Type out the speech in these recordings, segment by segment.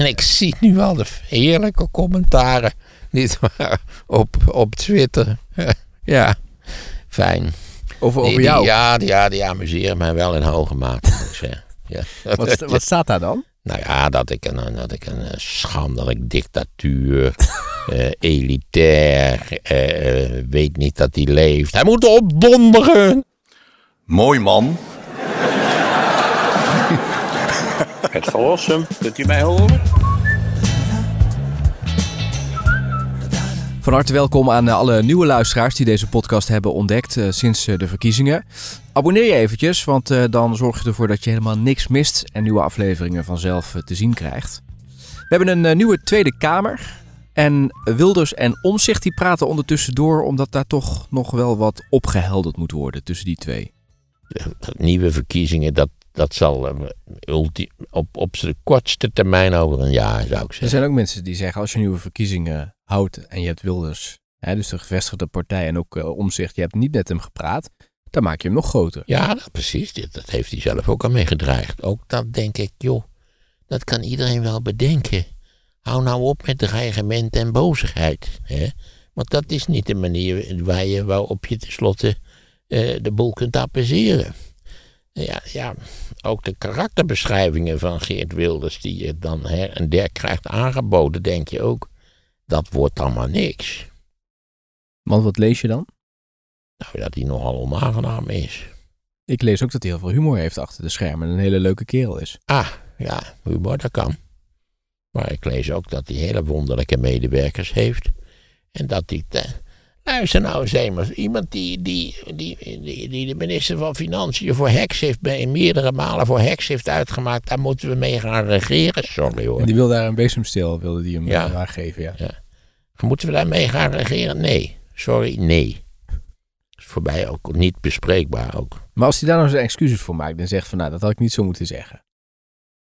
En ik zie nu al de heerlijke commentaren. Niet waar? Op, op Twitter. ja, fijn. Over, over Die- die- jou. ja, die, ja, die amuseren mij wel in hoge mate, moet ik zeggen. Ja. Wat, wat staat daar dan? Nou ja, dat ik een, dat ik een eh, schandelijk dictatuur, eh, elitair, eh, eh, weet niet dat hij leeft. Hij moet opdonderen. Mooi man. Het verlossen, kunt u mij horen? Van harte welkom aan eh, alle nieuwe luisteraars die deze podcast hebben ontdekt eh, sinds eh, de verkiezingen. Abonneer je eventjes, want eh, dan zorg je ervoor dat je helemaal niks mist en nieuwe afleveringen vanzelf te zien krijgt. We hebben een nieuwe Tweede Kamer. En Wilders en Omzicht die praten ondertussen door, omdat daar toch nog wel wat opgehelderd moet worden tussen die twee. Nieuwe verkiezingen, dat, dat zal eh, ulti- op, op zijn kortste termijn over een jaar, zou ik Er zeggen. zijn ook mensen die zeggen, als je nieuwe verkiezingen houdt en je hebt Wilders, hè, dus de gevestigde partij en ook uh, Omzicht, je hebt niet met hem gepraat, dan maak je hem nog groter. Ja, dat, precies. Dit- Dat heeft hij zelf ook al mee gedreigd. Ook dat denk ik, joh, dat kan iedereen wel bedenken. Hou nou op met dreigement en bozigheid. Hè? Want dat is niet de manier waar je, waarop je tenslotte eh, de boel kunt appeaseren. Ja, ja, ook de karakterbeschrijvingen van Geert Wilders, die je dan her en der krijgt aangeboden, denk je ook, dat wordt allemaal niks. Want wat lees je dan? Nou, dat hij nogal onaangenaam is. Ik lees ook dat hij heel veel humor heeft achter de schermen en een hele leuke kerel is. Ah, ja, humor, dat kan. Maar ik lees ook dat hij hele wonderlijke medewerkers heeft. En dat hij... te- Luister nou eens eenmaal. Iemand die, die, die, die, die de minister van Financiën voor heks heeft... meerdere malen voor heks heeft uitgemaakt... daar moeten we mee gaan regeren. Sorry hoor. En die wil daar een bezemsteel, wilde die hem Ja. ja. aangeven. Ja. Moeten we daarmee gaan regeren? Nee. Sorry, nee. is voor mij ook niet bespreekbaar ook. Maar als hij daar nou zijn excuses voor maakt en zegt van nou, dat had ik niet zo moeten zeggen.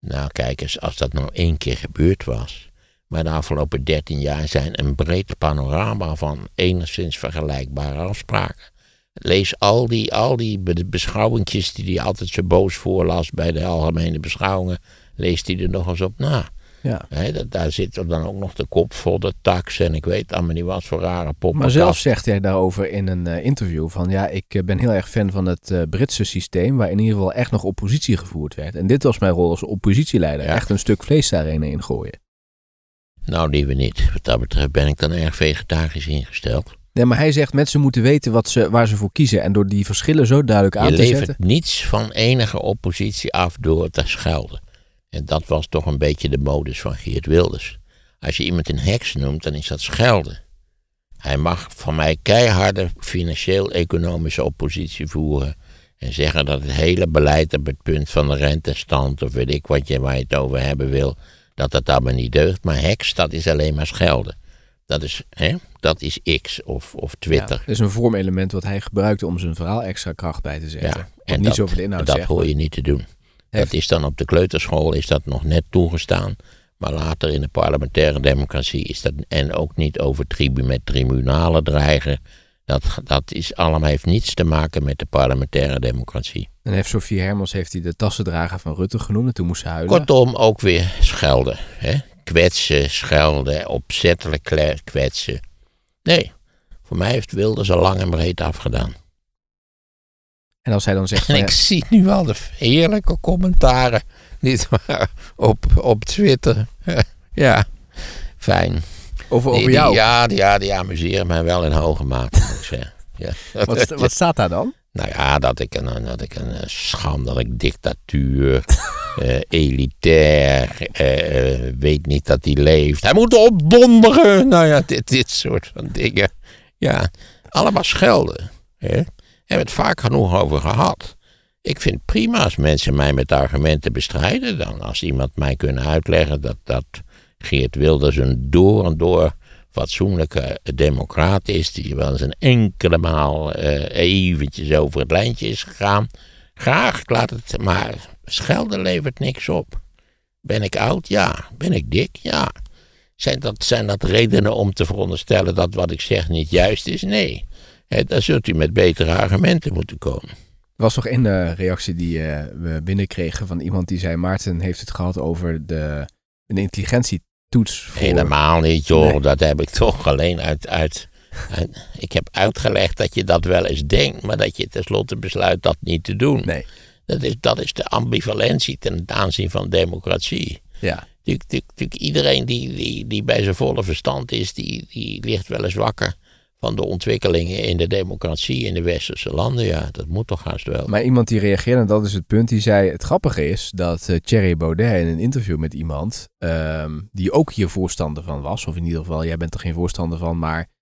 Nou, kijk eens, als dat nou één keer gebeurd was. Maar de afgelopen dertien jaar zijn een breed panorama van enigszins vergelijkbare afspraken. Lees al die, al die be- beschouwingjes die hij altijd zo boos voorlas bij de algemene beschouwingen. Lees die er nog eens op na. Ja. Dat, daar zit er dan ook nog de kop vol de tax en ik weet allemaal niet wat voor rare poppen. Maar zelf zegt hij daarover in een eh, interview van ja, ik eh, ben heel erg fan van het eh, Britse systeem waar in ieder geval echt nog oppositie gevoerd werd. En dit was mijn rol als oppositieleider. Ja. Echt een stuk vlees daarin in gooien. Nou, die we niet. Wat dat betreft ben ik dan erg vegetarisch ingesteld. Nee, maar hij zegt mensen moeten weten wat ze, waar ze voor kiezen. En door die verschillen zo duidelijk aan Je te levert zetten. niets van enige oppositie af door te schelden. En dat was toch een beetje de modus van Geert Wilders. Als je iemand een heks noemt, dan is dat schelden. Hij mag van mij keiharde financieel-economische oppositie voeren. En zeggen dat het hele beleid op het punt van de rentestand, of weet ik wat je waar je het over hebben wil, dat dat allemaal niet deugt. Maar heks, dat is alleen maar schelden. Dat is, hè, dat is X of, of Twitter. Dat is een vormelement wat hij gebruikte om zijn verhaal extra kracht bij te zetten. Ja, Wat niet over de inhoud dat hoor je niet te doen. Dat is dan op de kleuterschool is dat nog net toegestaan. Maar later in de parlementaire democratie is dat. En ook niet over tribu, met tribunalen dreigen. Dat, dat is allemaal heeft niets te maken met de parlementaire democratie. En heeft Sofie Hermans heeft hij de tassendrager van Rutte genoemd. En toen moest ze huilen. Kortom, ook weer schelden. Hè? Kwetsen, schelden, opzettelijk kwetsen. Nee, voor mij heeft Wilders al lang en breed afgedaan. En als hij dan zegt En ik zie nu al de heerlijke commentaren. Niet waar? Op, op Twitter. ja, fijn. over, over Die- jou, Die, ja, die, ja, die amuseren mij wel in hoge mate, zeggen. Ja. wat, sta- wat staat daar dan? Nou ja, dat ik een, dat ik een eh, schandelijk dictatuur, eh, elitair, eh, eh, weet niet dat hij leeft. Hij moet opdonderen. Nou ja, dit, dit soort van dingen. Ja, allemaal schelden. Hè? Hebben we het vaak genoeg over gehad. Ik vind prima als mensen mij met argumenten bestrijden. Dan als iemand mij kunnen uitleggen dat, dat Geert Wilders een door en door fatsoenlijke democraat is. Die wel eens een enkele maal eh, eventjes over het lijntje is gegaan. Graag, ik laat het. Maar schelden levert niks op. Ben ik oud? Ja. Ben ik dik? Ja. Zijn dat, zijn dat redenen om te veronderstellen dat wat ik zeg niet juist is? Nee. Hè, dan zult u met betere argumenten moeten komen. Er was nog één eh, reactie die eh, we binnenkregen van iemand die zei... Maarten heeft het gehad over de een voor... Helemaal niet, joh. Nee. Dat heb ik toch alleen uit, uit, uit- Ik heb uitgelegd dat je dat wel eens denkt, maar dat je tenslotte besluit dat niet te doen. Nee, Dat, is, dat is de ambivalentie ten aanzien van democratie. ja. Natuurlijk iedereen die, die, die bij zijn volle verstand is, die, die ligt wel eens wakker van de ontwikkelingen in de democratie in de westerse landen. Ja, dat moet toch haast wel. Maar iemand die reageerde, en dat is het punt, die zei... Het grappige is dat eh, Thierry Baudet in een interview met iemand... ehm, die ook hier voorstander van was... of in ieder geval, jij bent er geen voorstander van, maar...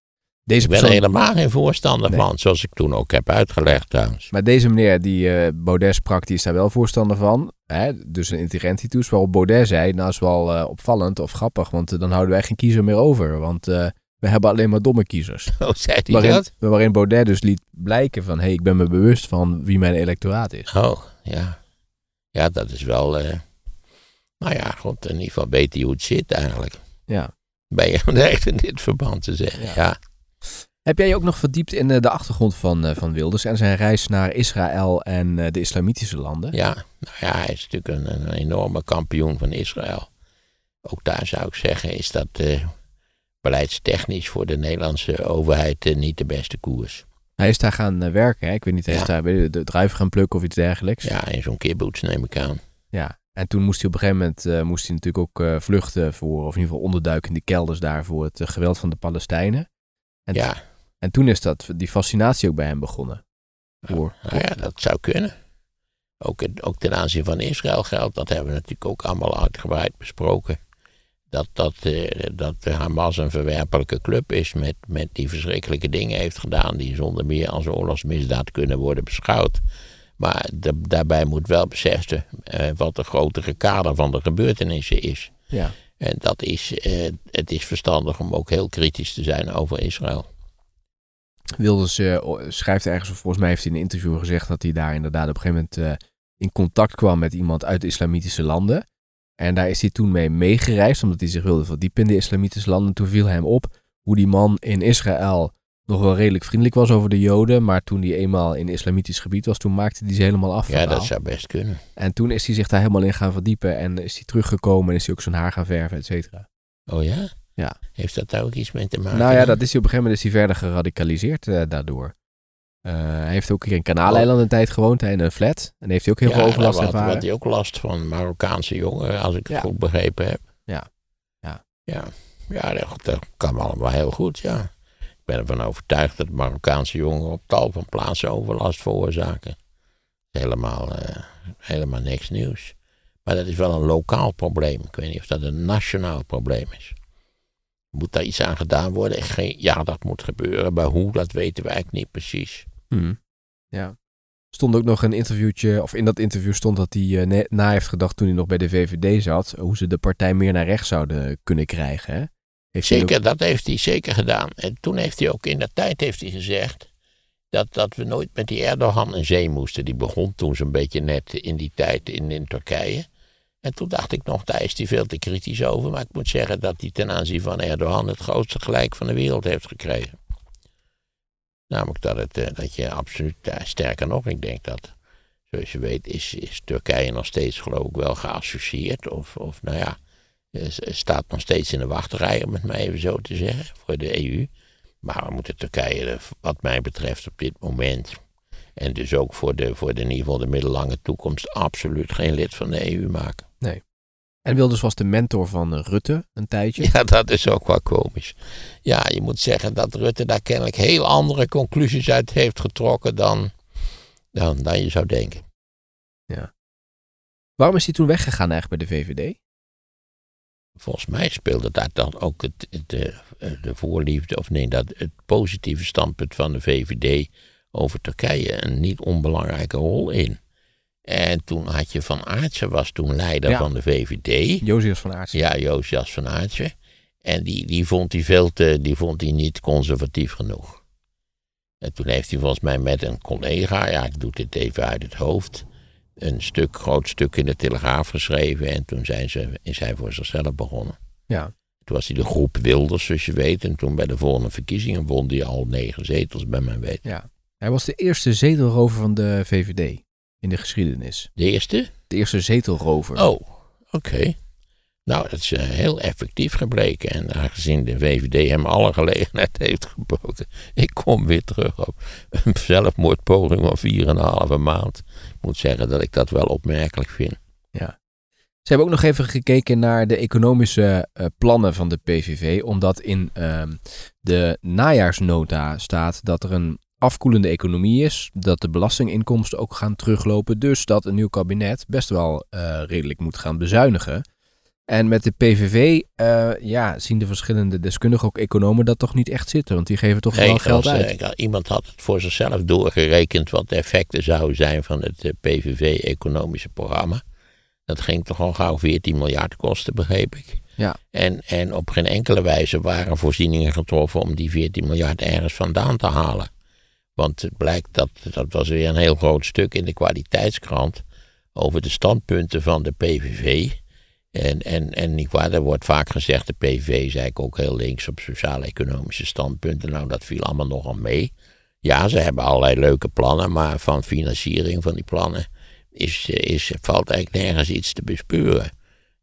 Deze Ik ben er persoon, helemaal geen voorstander Nee. van, zoals ik toen ook heb uitgelegd trouwens. maar deze meneer die eh, Baudet sprak, die is daar wel voorstander van. Hè? Dus een intelligentietoets, waarop Baudet zei... Nou, is wel eh, opvallend of grappig, want dan houden wij geen kiezer meer over. Want we hebben alleen maar domme kiezers. Hoe zei hij Waarin, dat? waarin Baudet dus liet blijken van... hé, hey, ik ben me bewust van wie mijn electoraat is. Oh, ja. Ja, dat is wel... eh, nou ja, goed, in ieder geval weet hij hoe het zit eigenlijk. Ja. Ben je echt in dit verband te zeggen, Ja. ja. Heb jij je ook nog verdiept in eh, de achtergrond van, eh, van Wilders en zijn reis naar Israël en eh, de islamitische landen? Ja, nou ja, hij is natuurlijk een, een enorme kampioen van Israël. Ook daar zou ik zeggen, is dat eh, beleidstechnisch voor de Nederlandse overheid eh, niet de beste koers. Hij is daar gaan eh, werken, hè? ik weet niet, hij is daar de druiven gaan plukken of iets dergelijks. Ja, in zo'n kibbutz neem ik aan. Ja. En toen moest hij op een gegeven moment eh, moest hij natuurlijk ook vluchten voor, of in ieder geval onderduiken in de kelders daar voor het geweld van de Palestijnen. En, Ja, en toen is dat, die fascinatie ook bij hem begonnen. Voor, nou ja, dat zou kunnen. Ook, ook ten aanzien van Israël geldt, dat hebben we natuurlijk ook allemaal uitgebreid besproken. Dat, dat, eh, dat Hamas een verwerpelijke club is met, met die verschrikkelijke dingen heeft gedaan, die zonder meer als oorlogsmisdaad kunnen worden beschouwd. Maar de- daarbij moet wel beseffen eh, wat de grotere kader van de gebeurtenissen is. ja. En dat is, eh, het is verstandig om ook heel kritisch te zijn over Israël. Wilders eh, schrijft ergens, of volgens mij heeft hij in een interview gezegd dat hij daar inderdaad op een gegeven moment in contact kwam met iemand uit de islamitische landen. En daar is hij toen mee meegereisd, omdat hij zich wilde verdiepen in de islamitische landen. Toen viel hem op hoe die man in Israël nog wel redelijk vriendelijk was over de Joden. Maar toen hij eenmaal in islamitisch gebied was, toen maakte hij ze helemaal af. Ja, taal. dat zou best kunnen. En toen is hij zich daar helemaal in gaan verdiepen en is hij teruggekomen en is hij ook zijn haar gaan verven, et cetera. Oh ja? Ja. Heeft dat daar ook iets mee te maken? Nou ja, dat is hij op een gegeven moment is hij verder geradicaliseerd eh, daardoor. Eh, hij heeft ook hier in Kanaaleiland een tijd gewoond, hij in een flat. En heeft hij ook heel ja, veel overlast daar ervaren. had hij ook last van Marokkaanse jongeren, als ik het goed begrepen heb. Ja. Ja. Ja, ja dat, dat kan allemaal heel goed, ja. Ik ben ervan overtuigd dat Marokkaanse jongeren op tal van plaatsen overlast veroorzaken. Helemaal, eh, helemaal niks nieuws. Maar dat is wel een lokaal probleem. Ik weet niet of dat een nationaal probleem is. Moet daar iets aan gedaan worden? Ja, dat moet gebeuren. Maar hoe, dat weten we eigenlijk niet precies. Hmm. Ja. Stond ook nog een interviewtje, of in dat interview stond dat hij eh, ne- na heeft gedacht toen hij nog bij de VVD zat, hoe ze de partij meer naar rechts zouden kunnen krijgen. Hè? Heeft Zeker, ook- dat heeft hij zeker gedaan. En toen heeft hij ook in de tijd heeft hij gezegd dat, dat we nooit met die Erdogan in zee moesten. Die begon toen zo'n beetje net in die tijd in, in Turkije. En toen dacht ik nog, daar is hij veel te kritisch over. Maar ik moet zeggen dat hij ten aanzien van Erdogan het grootste gelijk van de wereld heeft gekregen. Namelijk dat, het, eh, dat je absoluut, eh, sterker nog, ik denk dat, zoals je weet, is, is Turkije nog steeds geloof ik wel geassocieerd. Of, of nou ja, eh, staat nog steeds in de wachtrij, om het maar even zo te zeggen, voor de EU. Maar we moeten Turkije, wat mij betreft, op dit moment. En dus ook voor de, voor de, in ieder geval de middellange toekomst, absoluut geen lid van de EU maken. En Wilders was de mentor van eh, Rutte een tijdje. Ja, dat is ook wel komisch. Ja, je moet zeggen dat Rutte daar kennelijk heel andere conclusies uit heeft getrokken dan, dan, dan je zou denken. Waarom is hij toen weggegaan eigenlijk bij de VVD? Volgens mij speelde daar dan ook het, het, de, de voorliefde, of nee, dat het positieve standpunt van de VVD over Turkije een niet onbelangrijke rol in. En toen had je Van Aartsen, was toen leider Ja. van de VVD. Josias van Aartsen. Ja, Josias van Aartsen. En die, die vond hij veel te, die vond hij niet conservatief genoeg. En toen heeft hij volgens mij met een collega, ja, ik doe dit even uit het hoofd, een stuk, groot stuk in de Telegraaf geschreven. En toen zijn ze, is hij voor zichzelf begonnen. Ja. Toen was hij de groep Wilders, zoals je weet. En toen bij de volgende verkiezingen won hij al negen zetels, bij mijn weten. ja. Hij was de eerste zetelrover van de VVD in de geschiedenis. De eerste? De eerste zetelrover. Oh, oké. Nou, dat is eh, heel effectief gebleken. En aangezien de VVD hem alle gelegenheid heeft geboden. Ik kom weer terug op een zelfmoordpoging van 4,5 maand. Ik moet zeggen dat ik dat wel opmerkelijk vind. Ja. Ze hebben ook nog even gekeken naar de economische uh, plannen van de PVV. Omdat in uh, de najaarsnota staat dat er een afkoelende economie is. Dat de belastinginkomsten ook gaan teruglopen. Dus dat een nieuw kabinet best wel uh, redelijk moet gaan bezuinigen. En met de PVV uh, ja, zien de verschillende deskundigen, ook economen, dat toch niet echt zitten. Want die geven toch nee, wel geld als, uit. Uh, iemand had het voor zichzelf doorgerekend wat de effecten zouden zijn van het uh, PVV-economische programma. Dat ging toch al gauw 14 miljard kosten, begreep ik. Ja. En, en op geen enkele wijze waren voorzieningen getroffen om die 14 miljard ergens vandaan te halen. Want het blijkt dat, dat was weer een heel groot stuk in de kwaliteitskrant over de standpunten van de PVV. En, en, en niet waar, er wordt vaak gezegd, de PVV is eigenlijk ook heel links op sociaal-economische standpunten. Nou, dat viel allemaal nogal mee. Ja, ze hebben allerlei leuke plannen, maar van financiering van die plannen is, is, valt eigenlijk nergens iets te bespeuren.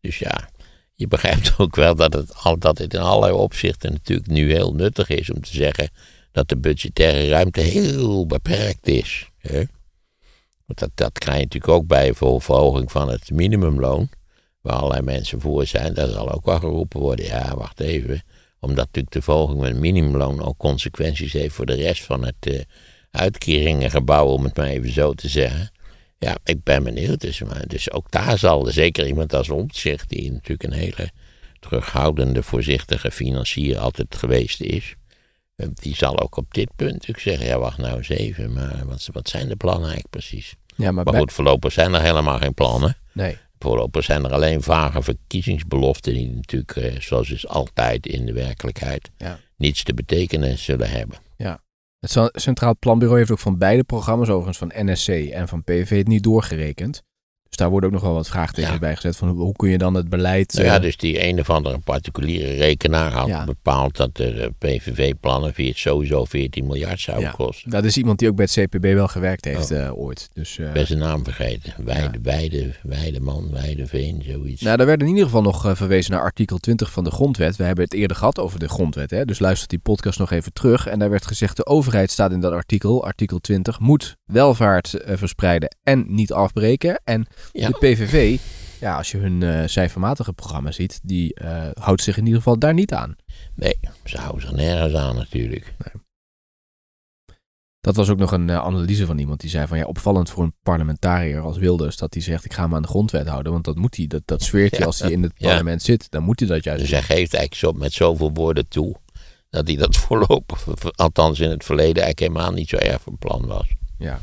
Dus ja, je begrijpt ook wel dat het, dat het in allerlei opzichten natuurlijk nu heel nuttig is om te zeggen dat de budgettaire ruimte heel beperkt is. Hè? Want dat, dat krijg je natuurlijk ook bij verhoging van het minimumloon waar allerlei mensen voor zijn, daar zal ook wel geroepen worden. Ja, wacht even. Omdat natuurlijk de verhoging met het minimumloon ook consequenties heeft voor de rest van het uh, uitkeringengebouw, om het maar even zo te zeggen. Ja, ik ben benieuwd. Dus, maar, dus ook daar zal er zeker iemand als Omtzigt, die natuurlijk een hele terughoudende, voorzichtige financier altijd geweest is. Eh, Die zal ook op dit punt natuurlijk zeggen, ja wacht nou eens even, maar wat, wat zijn de plannen eigenlijk precies? Ja, maar, Maar bij- goed, voorlopig zijn er helemaal geen plannen. Nee. Voorlopig zijn er alleen vage verkiezingsbeloften die natuurlijk, eh, zoals is altijd in de werkelijkheid, Ja. niets te betekenen zullen hebben. Het Cen- Centraal Planbureau heeft ook van beide programma's, overigens van NSC en van PVV, het niet doorgerekend. Dus daar worden ook nog wel wat vraagtekens Ja. bij gezet van hoe, hoe kun je dan het beleid... Nou ja, eh, dus die een of andere particuliere rekenaar had Ja. bepaald dat de PVV-plannen via het sowieso 14 miljard zouden Ja. kosten. Dat is iemand die ook bij het CPB wel gewerkt heeft Oh. eh, ooit. Dus, eh, Ik ben zijn naam vergeten. Weide, Weide, Weideman, Weideveen, zoiets. Nou, daar werd in ieder geval nog eh, verwezen naar artikel 20 van de grondwet. We hebben het eerder gehad over de grondwet, hè? dus luister die podcast nog even terug. En daar werd gezegd, de overheid staat in dat artikel, artikel 20, moet welvaart eh, verspreiden en niet afbreken. En Ja. de PVV, ja, als je hun eh, cijfermatige programma ziet, die eh, houdt zich in ieder geval daar niet aan. Nee, ze houden zich nergens aan natuurlijk. Dat was ook nog een eh, analyse van iemand die zei van ja, opvallend voor een parlementariër als Wilders dat hij zegt ik ga me aan de grondwet houden, want dat moet hij, dat, dat zweert hij Ja. als hij in het Ja. parlement zit, dan moet hij dat juist Dus hij geeft eigenlijk zo, met zoveel woorden toe dat hij dat voorlopig, althans in het verleden, eigenlijk helemaal niet zo erg van plan was. Ja.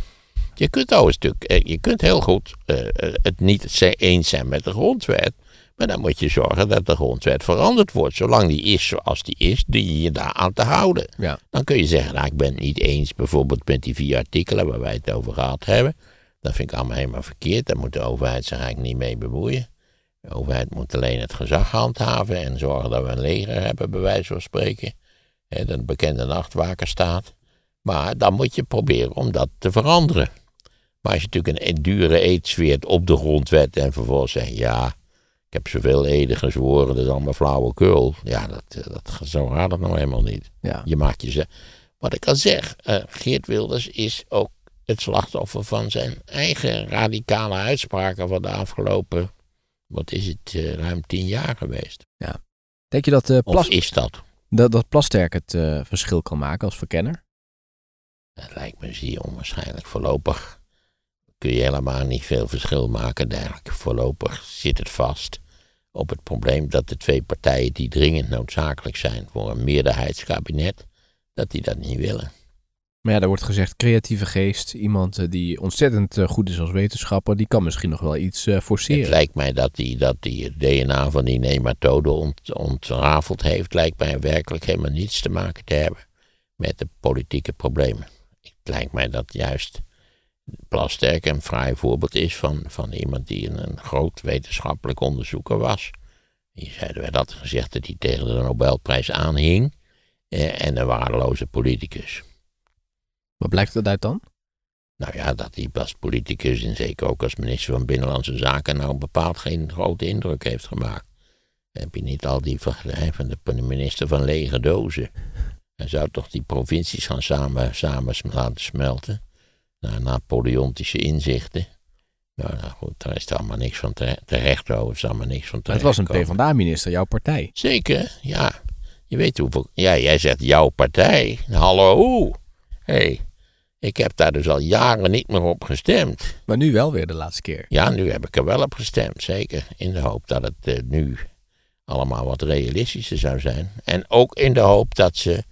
Je kunt trouwens natuurlijk, eh, je kunt heel goed eh, eh, het niet eens zijn met de grondwet. Maar dan moet je zorgen dat de grondwet veranderd wordt. Zolang die is zoals die is, die je je daar aan te houden. Ja. Dan kun je zeggen, nou ik ben het niet eens bijvoorbeeld met die vier artikelen waar wij het over gehad hebben. Dat vind ik allemaal helemaal verkeerd. Daar moet de overheid zich eigenlijk niet mee bemoeien. De overheid moet alleen het gezag handhaven en zorgen dat we een leger hebben, bij wijze van spreken. Dat een bekende nachtwaker staat. Maar dan moet je proberen om dat te veranderen. Maar als je natuurlijk een dure eed zweert op de grondwet en vervolgens zegt, ja, ik heb zoveel eden gezworen, dat is allemaal flauwekul. Ja, dat, eh, dat, zo gaat het nou helemaal niet. Ja. Je maakt jezelf. Wat ik al zeg, eh, Geert Wilders is ook het slachtoffer van zijn eigen radicale uitspraken van de afgelopen, wat is het, eh, ruim tien jaar geweest. Denk je dat, Plas, is dat? dat, dat Plasterk het verschil kan maken als verkenner? Dat lijkt me zeer onwaarschijnlijk. Voorlopig kun je helemaal niet veel verschil maken. Dergelijk. Voorlopig zit het vast op het probleem dat de twee partijen die dringend noodzakelijk zijn voor een meerderheidskabinet, dat die dat niet willen. Maar ja, er wordt gezegd creatieve geest, iemand eh, die ontzettend eh, goed is als wetenschapper, die kan misschien nog wel iets eh, Het forceren. lijkt mij dat die, dat die het DNA van die nematode ont, ontrafeld heeft, lijkt mij werkelijk helemaal niets te maken te hebben met de politieke problemen. Het lijkt mij dat juist Plasterk een fraai voorbeeld is van, van iemand die een, een groot wetenschappelijk onderzoeker was. Die zeiden wij dat gezegd dat hij tegen de Nobelprijs aanhing eh, en een waardeloze politicus. Wat blijkt dat uit dan? Nou ja, dat hij als politicus en zeker ook als minister van Binnenlandse Zaken nou bepaald geen grote indruk heeft gemaakt. Heb je niet al die vergelijking van de minister van lege dozen? Hij zou toch die provincies gaan samen, samen laten smelten? Naar Napoleontische inzichten. Nou, nou goed, daar is er allemaal niks van terecht, terecht over. is allemaal niks van Het terecht. was een. PvdA-minister, jouw partij. Zeker, ja. Je weet hoeveel... Ja, jij zegt jouw partij. Hallo. Hé, hey, ik heb daar dus al jaren niet meer op gestemd. Maar nu wel weer de laatste keer. Ja, nu heb ik er wel op gestemd, zeker. In de hoop dat het eh, nu allemaal wat realistischer zou zijn. En ook in de hoop dat ze...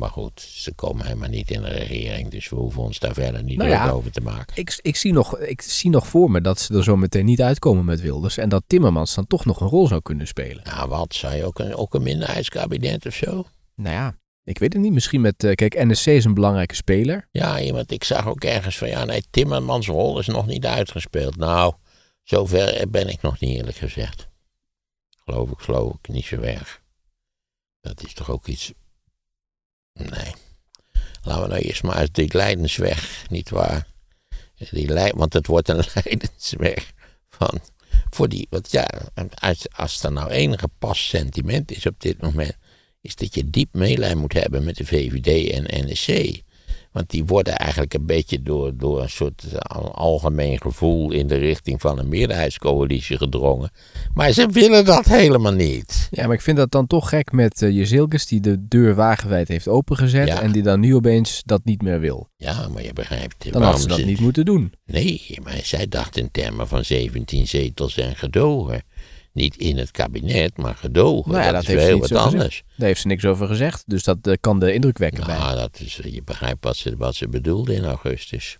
Maar goed, ze komen helemaal niet in de regering, dus we hoeven ons daar verder niet Nou ja. over te maken. Ik, ik, zie nog, ik zie nog voor me dat ze er zo meteen niet uitkomen met Wilders. En dat Timmermans dan toch nog een rol zou kunnen spelen. Nou, wat, zou je ook een, ook een minderheidskabinet of zo? Nou ja, ik weet het niet. Misschien met... eh, kijk, NSC is een belangrijke speler. Ja, iemand, ik zag ook ergens van, ja, nee, Timmermans rol is nog niet uitgespeeld. Nou, zover ben ik nog niet eerlijk gezegd. Geloof ik, geloof ik, niet zo erg. Dat is toch ook iets... Nee. Laten we nou eerst maar uit die Leidensweg, niet waar? Die want het wordt een Leidensweg van... Voor die, want ja, als, als er nou enige pas sentiment is op dit moment... is dat je diep meelij moet hebben met de VVD en NSC. Want die worden eigenlijk een beetje door, door een soort al- algemeen gevoel in de richting van een meerderheidscoalitie gedrongen. Maar ze willen dat helemaal niet. Ja, maar ik vind dat dan toch gek met uh, Jezilkes die de deur wagenwijd heeft opengezet. Ja. En die dan nu opeens dat niet meer wil. Ja, maar je begrijpt. Dan had ze dat ze- niet moeten doen. Nee, maar zij dacht in termen van 17 zetels en gedogen. Niet in het kabinet, maar gedogen. Nou ja, dat, dat is heel wat anders. Daar heeft ze niks over gezegd. Dus dat eh, kan de indruk wekken bij. Nou, dat is, je begrijpt wat ze, wat ze bedoelde in augustus.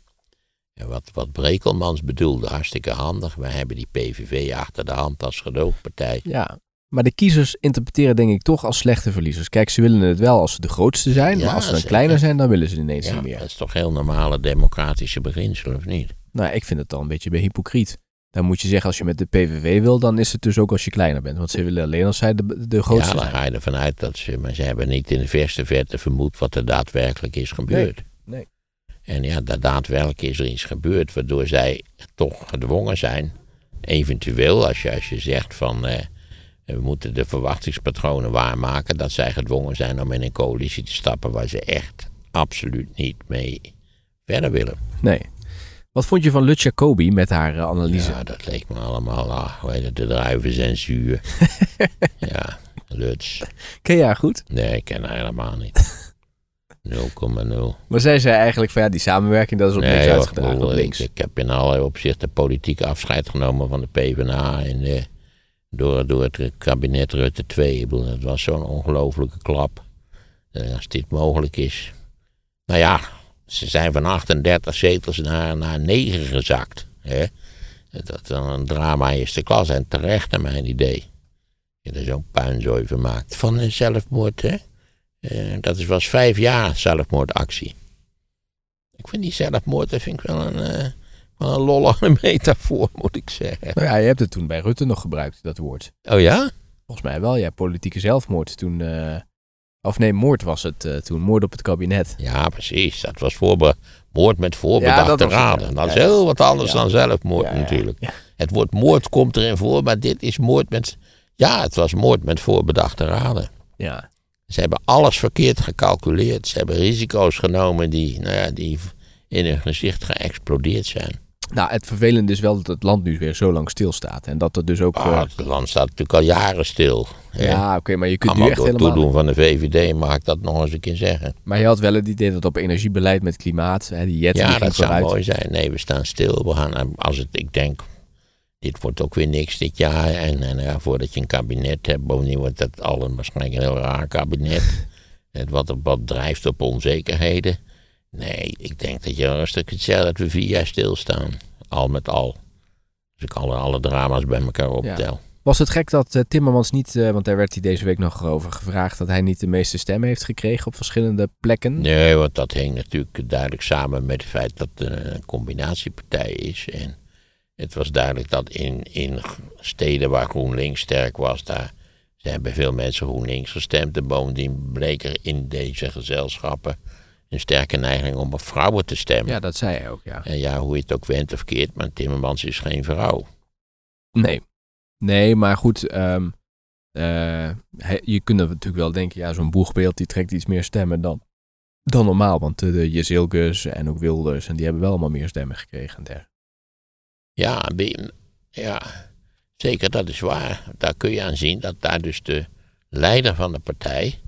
En wat, wat Brekelmans bedoelde, hartstikke handig. Wij hebben die PVV achter de hand als gedoogpartij. Ja. Maar de kiezers interpreteren denk ik toch als slechte verliezers. Kijk, ze willen het wel als ze de grootste zijn. Ja, maar als ze dan zeker. kleiner zijn, dan willen ze ineens Ja, niet meer. dat is toch heel normale democratische beginsel, of niet? Nou, ik vind het dan een beetje bij hypocriet. Dan moet je zeggen, als je met de PVV wil, dan is het dus ook als je kleiner bent. Want ze willen alleen als zij de, de grootste ja, dan ga je ervan uit dat ze... Maar ze hebben niet in de verste verte vermoed wat er daadwerkelijk is gebeurd. nee. En ja, da- daadwerkelijk is er iets gebeurd waardoor zij toch gedwongen zijn. Eventueel, als je, als je zegt van... eh, we moeten de verwachtingspatronen waarmaken... dat zij gedwongen zijn om in een coalitie te stappen... waar ze echt absoluut niet mee verder willen. Nee. Wat vond je van Lut Jacobi met haar eh, analyse? Ja, dat leek me allemaal... Ah, het, de druiven zijn zuur. ja, Luts. Ken je haar goed? Nee, ik ken haar helemaal niet. 0,0. Maar zij zei eigenlijk van ja, die samenwerking dat is op niks joh, uitgedragen, ik op. Ik, ik heb in allerlei opzichten politiek afscheid genomen van de PvdA en eh, door, door het kabinet Rutte 2. Ik bedoel, het was zo'n ongelofelijke klap. Eh, als dit mogelijk is. Nou ja, ze zijn van 38 zetels naar, naar 9 gezakt. Hè? Dat is dan een drama eerste klas en terecht naar mijn idee. Je er zo'n puinzooi van maakt. Van een zelfmoord, hè? Eh, dat is, was vijf jaar zelfmoordactie. Ik vind die zelfmoord, dat vind ik wel een, eh, wel een lollige metafoor, moet ik zeggen. Nou ja, je hebt het toen bij Rutte nog gebruikt, dat woord. Oh ja? Volgens mij wel, ja, politieke zelfmoord toen... eh, of nee, moord was het eh, toen, moord op het kabinet. Ja, precies. Dat was voorbe moord met voorbedachte Ja, het, raden. ja. Dat is heel wat anders Ja. dan zelfmoord natuurlijk. Het woord moord komt erin voor, maar dit is moord met... Ja, het was moord met voorbedachte raden. Ja. Ze hebben alles verkeerd gecalculeerd. Ze hebben risico's genomen die, nou ja, die in hun gezicht geëxplodeerd zijn. Nou, het vervelende is wel dat het land nu weer zo lang stilstaat. En dat er dus ook... Ah, eh, het land staat natuurlijk al jaren stil. hè. ja, oké, maar je kunt nu echt door helemaal... toedoen van de VVD mag ik dat nog eens een keer zeggen. Maar je had wel het idee dat op energiebeleid met klimaat, hè, die jet Ja, dat zou mooi zijn. Nee, we staan stil. We gaan, eh, als het, ik denk, dit wordt ook weer niks dit jaar. En, en ja, voordat je een kabinet hebt, bovendien wordt dat al een waarschijnlijk een heel raar kabinet. Het wat, wat drijft op onzekerheden. Nee, ik denk dat je rustig kunt zeggen dat we vier jaar stilstaan. Al met al. Als ik alle, alle drama's bij elkaar optel. Was het gek dat eh, Timmermans niet, eh, want daar werd hij deze week nog over gevraagd, dat hij niet de meeste stemmen heeft gekregen op verschillende plekken? Nee, want dat hing natuurlijk duidelijk samen met het feit dat het een combinatiepartij is. En het was duidelijk dat in, in steden waar GroenLinks sterk was, daar ze hebben veel mensen GroenLinks gestemd. En bovendien bleek er in deze gezelschappen een sterke neiging om op vrouwen te stemmen. Ja, dat zei hij ook, ja. En ja, hoe je het ook went of keert, maar Timmermans is geen vrouw. Nee. Nee, maar goed, ehm, Eh, je kunt natuurlijk wel denken, ja, zo'n boegbeeld die trekt iets meer stemmen dan, dan normaal. Want de Jezilgus en ook Wilders, en die hebben wel allemaal meer stemmen gekregen. En. Ja, ja, zeker, dat is waar. Daar kun je aan zien dat daar dus de leider van de partij,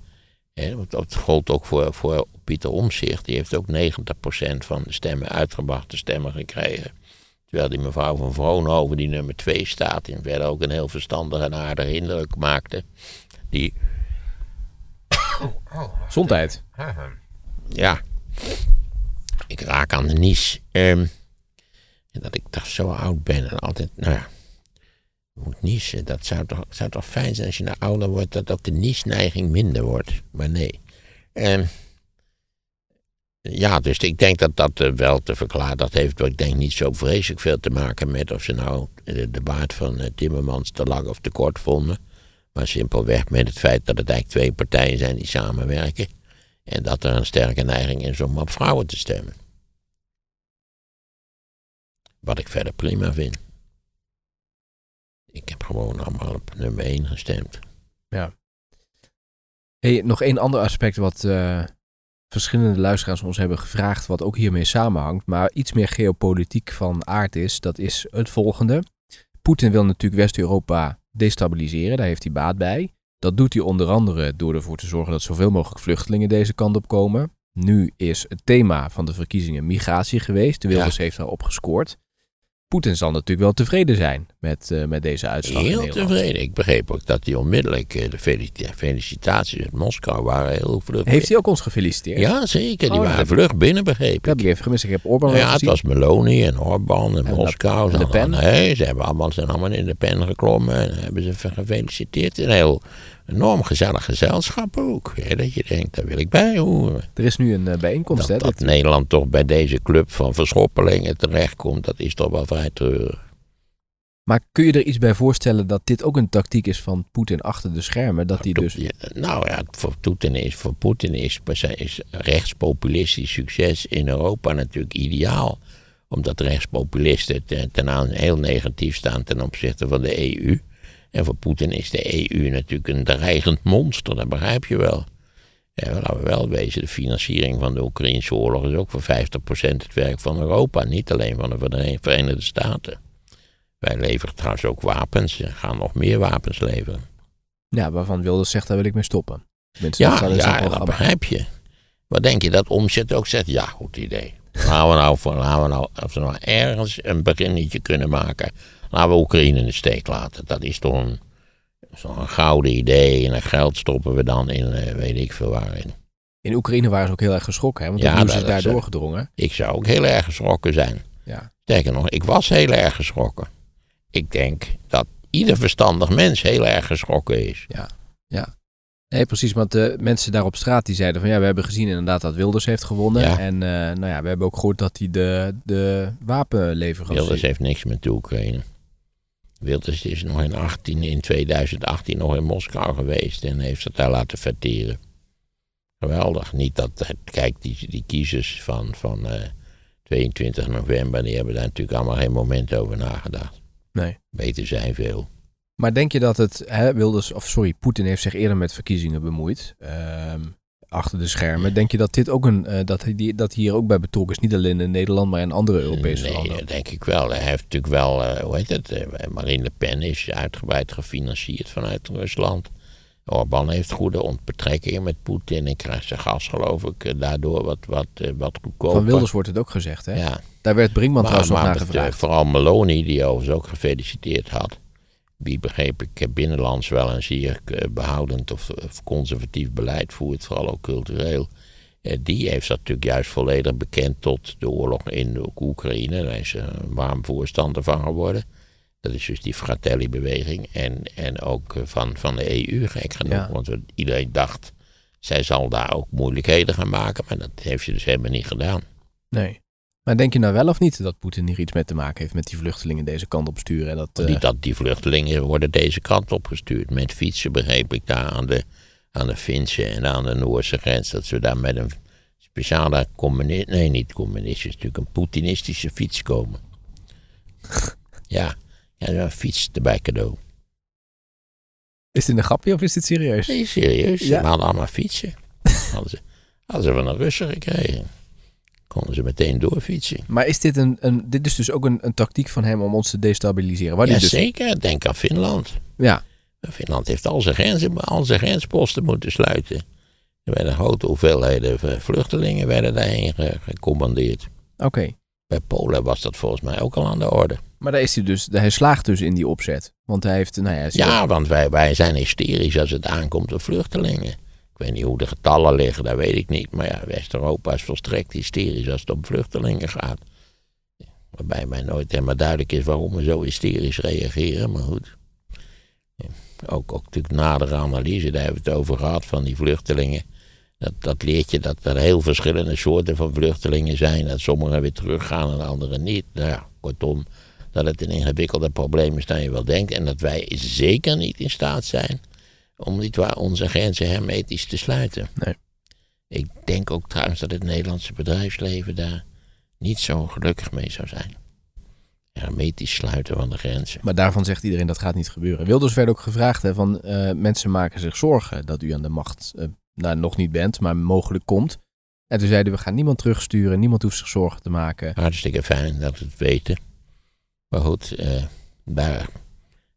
want dat gold ook voor, voor Pieter Omtzigt, die heeft ook 90% van de stemmen, uitgebrachte stemmen gekregen. Terwijl die mevrouw van Vroonhoven, die nummer 2 staat, en verder ook een heel verstandige en aardige indruk maakte, die, Gezondheid. ja, ik raak aan de nies. Ehm, en dat ik toch zo oud ben en altijd, nou ja, moet niezen. Dat zou toch, zou toch fijn zijn als je nou ouder wordt, dat ook de niesneiging minder wordt. Maar nee. Ehm, ja, dus ik denk dat dat eh, wel te verklaren. Dat heeft, ik denk, niet zo vreselijk veel te maken met of ze nou de, de baard van eh, Timmermans te lang of te kort vonden. Maar simpelweg met het feit dat het eigenlijk twee partijen zijn die samenwerken. En dat er een sterke neiging is om op vrouwen te stemmen. Wat ik verder prima vind. Gewoon allemaal op nummer 1 gestemd. Hey, nog één ander aspect wat eh, verschillende luisteraars ons hebben gevraagd, wat ook hiermee samenhangt, maar iets meer geopolitiek van aard is, dat is het volgende. Poetin wil natuurlijk West-Europa destabiliseren, daar heeft hij baat bij. Dat doet hij onder andere door ervoor te zorgen dat zoveel mogelijk vluchtelingen deze kant op komen. Nu is het thema van de verkiezingen migratie geweest. De Wilders heeft daarop gescoord. Poetin zal natuurlijk wel tevreden zijn met, eh, met deze uitslag. Heel tevreden. Ik begreep ook dat hij onmiddellijk, eh, de felicita- felicitaties uit Moskou waren heel vlug. Heeft hij ook ons gefeliciteerd? Ja, zeker. Die Oh, waren vlug binnen, begreep ik. Gemist. Ik heb Orbán wel ja, het was Meloni en Orbán en, En Moskou. Ze Le Pen? Nee, ze hebben allemaal, zijn allemaal in de pen geklommen en hebben ze gefeliciteerd. Een heel enorm gezellig gezelschap ook. Hè, dat je denkt, daar wil ik bij horen. Er is nu een eh, bijeenkomst. Dat, hè, dat Nederland toch bij deze club van verschoppelingen terechtkomt, dat is toch wel vrij treurig. Maar kun je er iets bij voorstellen dat dit ook een tactiek is van Poetin achter de schermen? Dat hij dus... Nou ja, voor Poetin is, voor Poetin is, is rechtspopulistisch succes in Europa natuurlijk ideaal. Omdat rechtspopulisten ten, ten aan heel negatief staan ten opzichte van de EU. En voor Poetin is de EU natuurlijk een dreigend monster, dat begrijp je wel. Ja, laten we wel wezen, de financiering van de Oekraïnse oorlog is ook voor 50% het werk van Europa, niet alleen van de Verenigde Staten. Wij leveren trouwens ook wapens en gaan nog meer wapens leveren. Ja, waarvan Wilders zegt, daar wil ik mee stoppen. Tenminste, Ja, ja dat programma. begrijp je. Wat denk je dat Omzet ook zegt? Ja, goed idee. Laten we nou, voor- laten we nou, als we nou ergens een beginnetje kunnen maken, laten we Oekraïne in de steek laten. Dat is toch een, zo'n gouden idee. En dat geld stoppen we dan in, eh, weet ik veel waarin. In Oekraïne waren ze ook heel erg geschrokken, hè? want Ja, nieuws is daar doorgedrongen. Ik zou ook heel erg geschrokken zijn. Ja. Sterker nog, ik was heel erg geschrokken. Ik denk dat ieder verstandig mens heel erg geschrokken is. Nee, precies, want de mensen daar op straat die zeiden van ja, we hebben gezien inderdaad dat Wilders heeft gewonnen. Ja. En eh, nou ja, we hebben ook gehoord dat hij de, de wapenleverancier... Wilders heeft niks met de Oekraïne. Wilders is nog in, 18, in 2018 nog in Moskou geweest en heeft het daar laten verteren. Geweldig. Niet dat, kijk, die, die kiezers van, van eh, 22 november, die hebben daar natuurlijk allemaal geen moment over nagedacht. Nee. Weten zij veel. Maar denk je dat het, hè, Wilders, of sorry, Poetin heeft zich eerder met verkiezingen bemoeid, ehm, achter de schermen. Denk je dat dit ook een, eh, dat, hij die, dat hier ook bij betrokken is, niet alleen in Nederland, maar in andere Europese nee, landen? dat denk ik wel. Hij heeft natuurlijk wel, eh, hoe heet het, eh, Marine Le Pen is uitgebreid gefinancierd vanuit Rusland. Orbán heeft goede betrekkingen met Poetin en krijgt zijn gas, geloof ik, daardoor wat, wat, wat goedkoper. Van Wilders wordt het ook gezegd, hè? Ja, Daar werd Brinkman trouwens nog naar gevraagd. vooral Meloni, die overigens ook gefeliciteerd had. Die begreep ik eh, binnenlands wel een zeer eh, behoudend of, of conservatief beleid voert, vooral ook cultureel. Eh, Die heeft dat natuurlijk juist volledig bekend tot de oorlog in de Oekraïne. Daar is een warm voorstander van geworden. Dat is dus die Fratelli-beweging. En, en ook van, van de EU, gek genoeg. Ja. Want iedereen dacht, zij zal daar ook moeilijkheden gaan maken. Maar dat heeft ze dus helemaal niet gedaan. Nee. Maar denk je nou wel of niet dat Poetin hier iets mee te maken heeft met die vluchtelingen deze kant op sturen? En dat, eh, Niet dat die vluchtelingen worden deze kant opgestuurd. Met fietsen begreep ik daar aan de, aan de Finse en aan de Noorse grens. Dat ze daar met een speciale communist... Nee, niet communistisch. Natuurlijk een Poetinistische fiets komen. ja, ja een fiets erbij cadeau. Is dit een grapje of is dit serieus? Nee, serieus. Ja. Ze hadden allemaal fietsen. hadden, ze, hadden ze van de Russen gekregen. Konden ze meteen doorfietsen. Maar is dit, een, een, dit is dus ook een, een tactiek van hem om ons te destabiliseren? Waar Ja, dus, zeker. Denk aan Finland. ja, Finland heeft al zijn, grenzen, al zijn grensposten moeten sluiten. Er werden grote hoeveelheden vluchtelingen werden daarheen ge- gecommandeerd. oké. Bij Polen was dat volgens mij ook al aan de orde. Maar daar is hij dus, hij slaagt dus in die opzet. Want hij heeft, nou ja, Ja, want wij, wij zijn hysterisch als het aankomt op vluchtelingen. Weet niet hoe de getallen liggen, dat weet ik niet. Maar ja, West-Europa is volstrekt hysterisch als het om vluchtelingen gaat. Waarbij mij nooit helemaal duidelijk is waarom we zo hysterisch reageren, maar goed. Ook, ook natuurlijk nadere analyse, daar hebben we het over gehad, van die vluchtelingen. Dat, dat leert je dat er heel verschillende soorten van vluchtelingen zijn. Dat sommigen weer teruggaan en anderen niet. Nou ja, kortom, dat het een ingewikkelder probleem is dan je wel denkt. En dat wij zeker niet in staat zijn om niet waar onze grenzen hermetisch te sluiten. Nee. Ik denk ook trouwens dat het Nederlandse bedrijfsleven daar niet zo gelukkig mee zou zijn. Hermetisch sluiten van de grenzen. Maar daarvan zegt iedereen dat gaat niet gebeuren. Wilders werd ook gevraagd hè, van eh, mensen maken zich zorgen dat u aan de macht eh, nou, nog niet bent, maar mogelijk komt. En toen zeiden we gaan niemand terugsturen, niemand hoeft zich zorgen te maken. Hartstikke fijn dat we het weten. Maar goed, eh, daar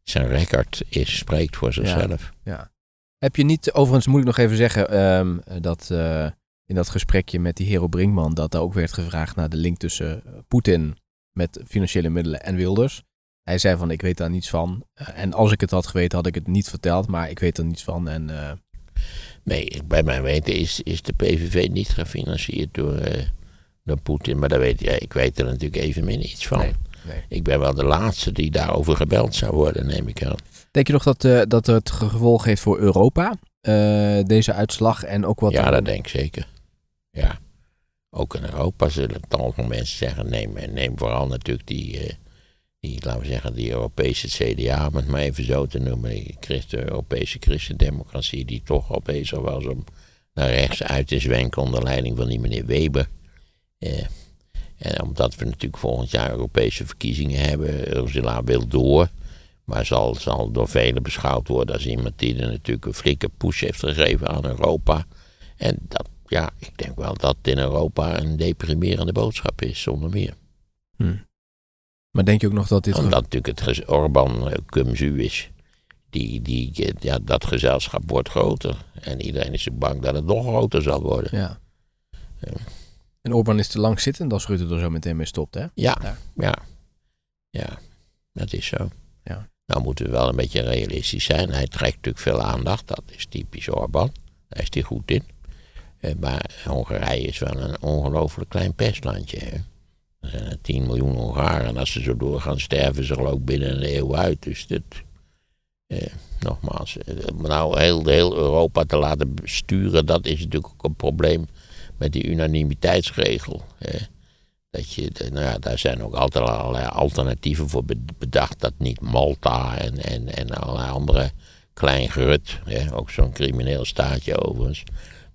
zijn record is, spreekt voor zichzelf. Ja. Heb je niet, overigens moet ik nog even zeggen, ehm, dat eh, in dat gesprekje met die Hero Brinkman, dat daar ook werd gevraagd naar de link tussen eh, Poetin met financiële middelen en Wilders. Hij zei van, ik weet daar niets van. Eh, en als ik het had geweten, had ik het niet verteld, maar ik weet er niets van. En Nee, bij mijn weten is, is de PVV niet gefinancierd door, door Poetin. Maar daar weet, ja, ik weet er natuurlijk even min iets van. Nee, nee. Ik ben wel de laatste die daarover gebeld zou worden, neem ik aan. Denk je nog dat, eh, dat het gevolg heeft voor Europa, eh, deze uitslag? En ook wat ja, dat denk ik zeker. Ja. Ook in Europa zullen tal van mensen zeggen: neem, neem vooral natuurlijk die, eh, die, laten we zeggen, die Europese CDA, om het maar even zo te noemen, die Christen, Europese christendemocratie, die toch al bezig was om naar rechts uit te zwenken onder leiding van die meneer Weber. Eh, en omdat we natuurlijk volgend jaar Europese verkiezingen hebben, Ursula wil door. Maar zal, zal door velen beschouwd worden als iemand die er natuurlijk een flinke push heeft gegeven aan Europa. En dat, ja, ik denk wel dat in Europa een deprimerende boodschap is, zonder meer. Maar denk je ook nog dat dit... Omdat natuurlijk het Orban eh, cum su is. Die, die, eh, ja, dat gezelschap wordt groter. En iedereen is bang dat het nog groter zal worden. Ja. Ja. En Orbán is te lang zittend als Rutte er zo meteen mee stopt, hè? Ja, Ja. ja, ja, dat is zo. Ja. Nou moeten we wel een beetje realistisch zijn. Hij trekt natuurlijk veel aandacht. Dat is typisch Orbán. Daar is hij goed in. Eh, Maar Hongarije is wel een ongelooflijk klein pestlandje. Hè? Er zijn er 10 miljoen Hongaren. En als ze zo doorgaan, sterven ze ook binnen een eeuw uit. Dus dat, eh, nogmaals, eh, nou heel, heel Europa te laten sturen, dat is natuurlijk ook een probleem met die unanimiteitsregel. Hè? Dat je, nou ja, daar zijn ook altijd allerlei alternatieven voor be- bedacht. Dat niet Malta en, en, en allerlei andere klein gerut, hè, ook zo'n crimineel staatje overigens.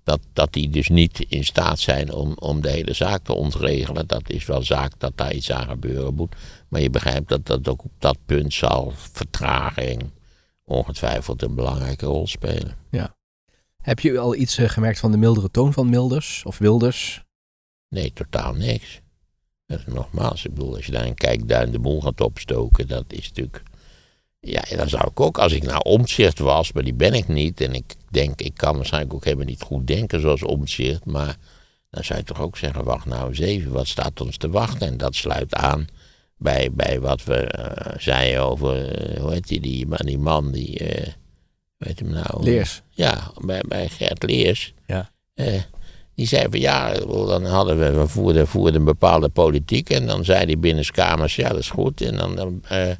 Dat, dat die dus niet in staat zijn om, om de hele zaak te ontregelen. Dat is wel zaak dat daar iets aan gebeuren moet. Maar je begrijpt dat dat ook op dat punt zal vertraging ongetwijfeld een belangrijke rol spelen. Heb je al iets eh, gemerkt van de mildere toon van Milders of Wilders? Nee, totaal niks. Nogmaals, ik bedoel, als je daar een kijkduin de boel gaat opstoken, dat is natuurlijk. Ja, dan zou ik ook, als ik nou omzicht was, maar die ben ik niet. En ik denk, ik kan waarschijnlijk ook helemaal niet goed denken zoals omzicht. Maar dan zou je toch ook zeggen, wacht nou eens even, wat staat ons te wachten? En dat sluit aan bij, bij wat we eh, zeiden over, eh, hoe heet die, die, man- die man die, eh weet hem nou? Leers. Ja, bij, bij Gert Leers. Ja. Die zei van ja, dan hadden we, we voerden, voerden een bepaalde politiek. En dan zei hij binnenskamers, ja dat is goed. En dan, dan eh,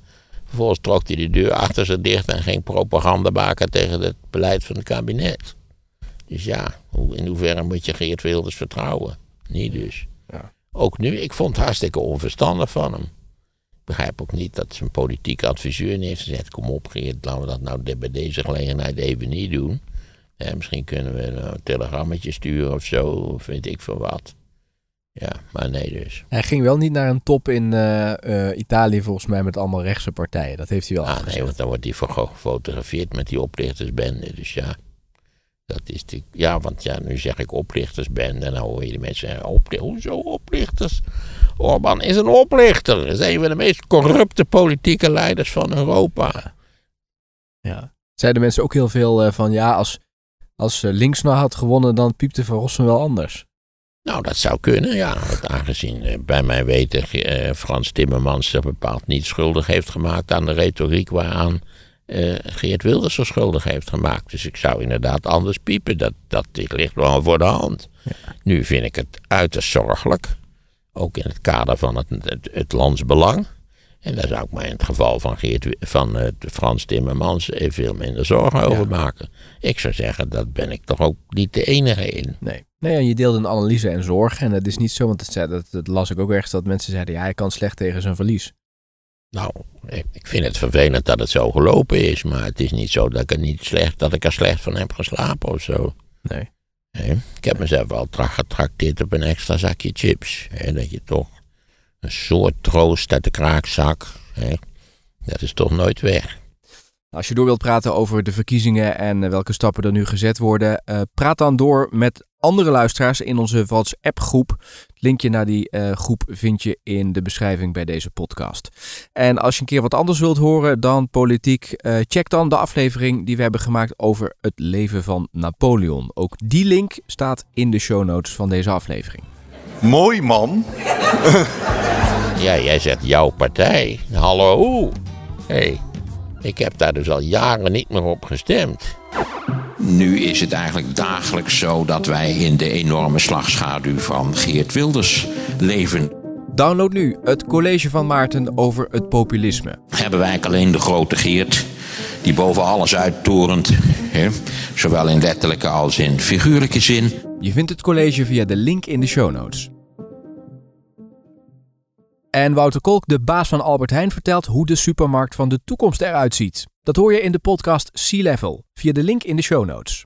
vervolgens trok hij de deur achter zich dicht en ging propaganda maken tegen het beleid van het kabinet. Dus ja, hoe, in hoeverre moet je Geert Wilders vertrouwen? Niet dus. Ja. Ook nu, ik vond het hartstikke onverstandig van hem. Ik begrijp ook niet dat zijn politieke adviseur niet heeft gezegd: Kom op, Geert, laten we dat nou bij deze gelegenheid even niet doen. Misschien kunnen we een telegrammetje sturen of zo, of weet ik veel wat. Ja, maar nee dus. Hij ging wel niet naar een top in eh, Italië volgens mij met allemaal rechtse partijen. Dat heeft hij wel Ah, nee, want dan wordt hij gefotografeerd met die oplichtersbende. Dus ja, dat is de, ja, want ja, nu zeg ik oplichtersbende en dan hoor je de mensen zeggen, opli hoezo oplichters? Orbán is een oplichter. Is een van de meest corrupte politieke leiders van Europa. Ja. Zeiden mensen ook heel veel eh, van ja, als, als eh, links nou had gewonnen, dan piepte Van Rossum wel anders. Nou, dat zou kunnen, ja. Want aangezien eh, bij mijn weten eh, Frans Timmermans zich bepaald niet schuldig heeft gemaakt aan de retoriek waaraan Geert Wilders zich schuldig heeft gemaakt. Dus ik zou inderdaad anders piepen. Dat, dat dit ligt wel voor de hand. Nu vind ik het uiterst zorgelijk. Ook in het kader van het, het, het landsbelang. En daar zou ik me in het geval van, Geert, van eh, Frans Timmermans veel minder zorgen over maken. Ik zou zeggen, dat ben ik toch ook niet de enige in. Nee. Nee, en je deelde een analyse en zorg. En het is niet zo, want het, zei- dat, dat las ik ook ergens, dat mensen zeiden, ja, hij kan slecht tegen zijn verlies. Nou, ik vind het vervelend dat het zo gelopen is, maar het is niet zo dat ik er niet slecht, dat ik er slecht van heb geslapen of zo. Nee. Nee, ik heb mezelf wel tra- getrakteerd op een extra zakje chips. Hè, dat je toch een soort troost uit de kraakzak. Hè, dat is toch nooit weg. Als je door wilt praten over de verkiezingen en eh, welke stappen er nu gezet worden, eh, praat dan door met andere luisteraars in onze WhatsApp-groep. Het linkje naar die eh, groep vind je in de beschrijving bij deze podcast. En als je een keer wat anders wilt horen dan politiek, eh, check dan de aflevering die we hebben gemaakt over het leven van Napoleon. Ook die link staat in de show notes van deze aflevering. Mooi man. Ja, jij zegt jouw partij. Hallo. Hé, hey, ik heb daar dus al jaren niet meer op gestemd. Nu is het eigenlijk dagelijks zo dat wij in de enorme slagschaduw van Geert Wilders leven. Download nu het college van Maarten over het populisme. Hebben wij eigenlijk alleen de grote Geert, die boven alles uittorent, hè? zowel in letterlijke als in figuurlijke zin. Je vindt het college via de link in de show notes. En Wouter Kolk, de baas van Albert Heijn, vertelt hoe de supermarkt van de toekomst eruit ziet. Dat hoor je in de podcast Sea Level via de link in de show notes.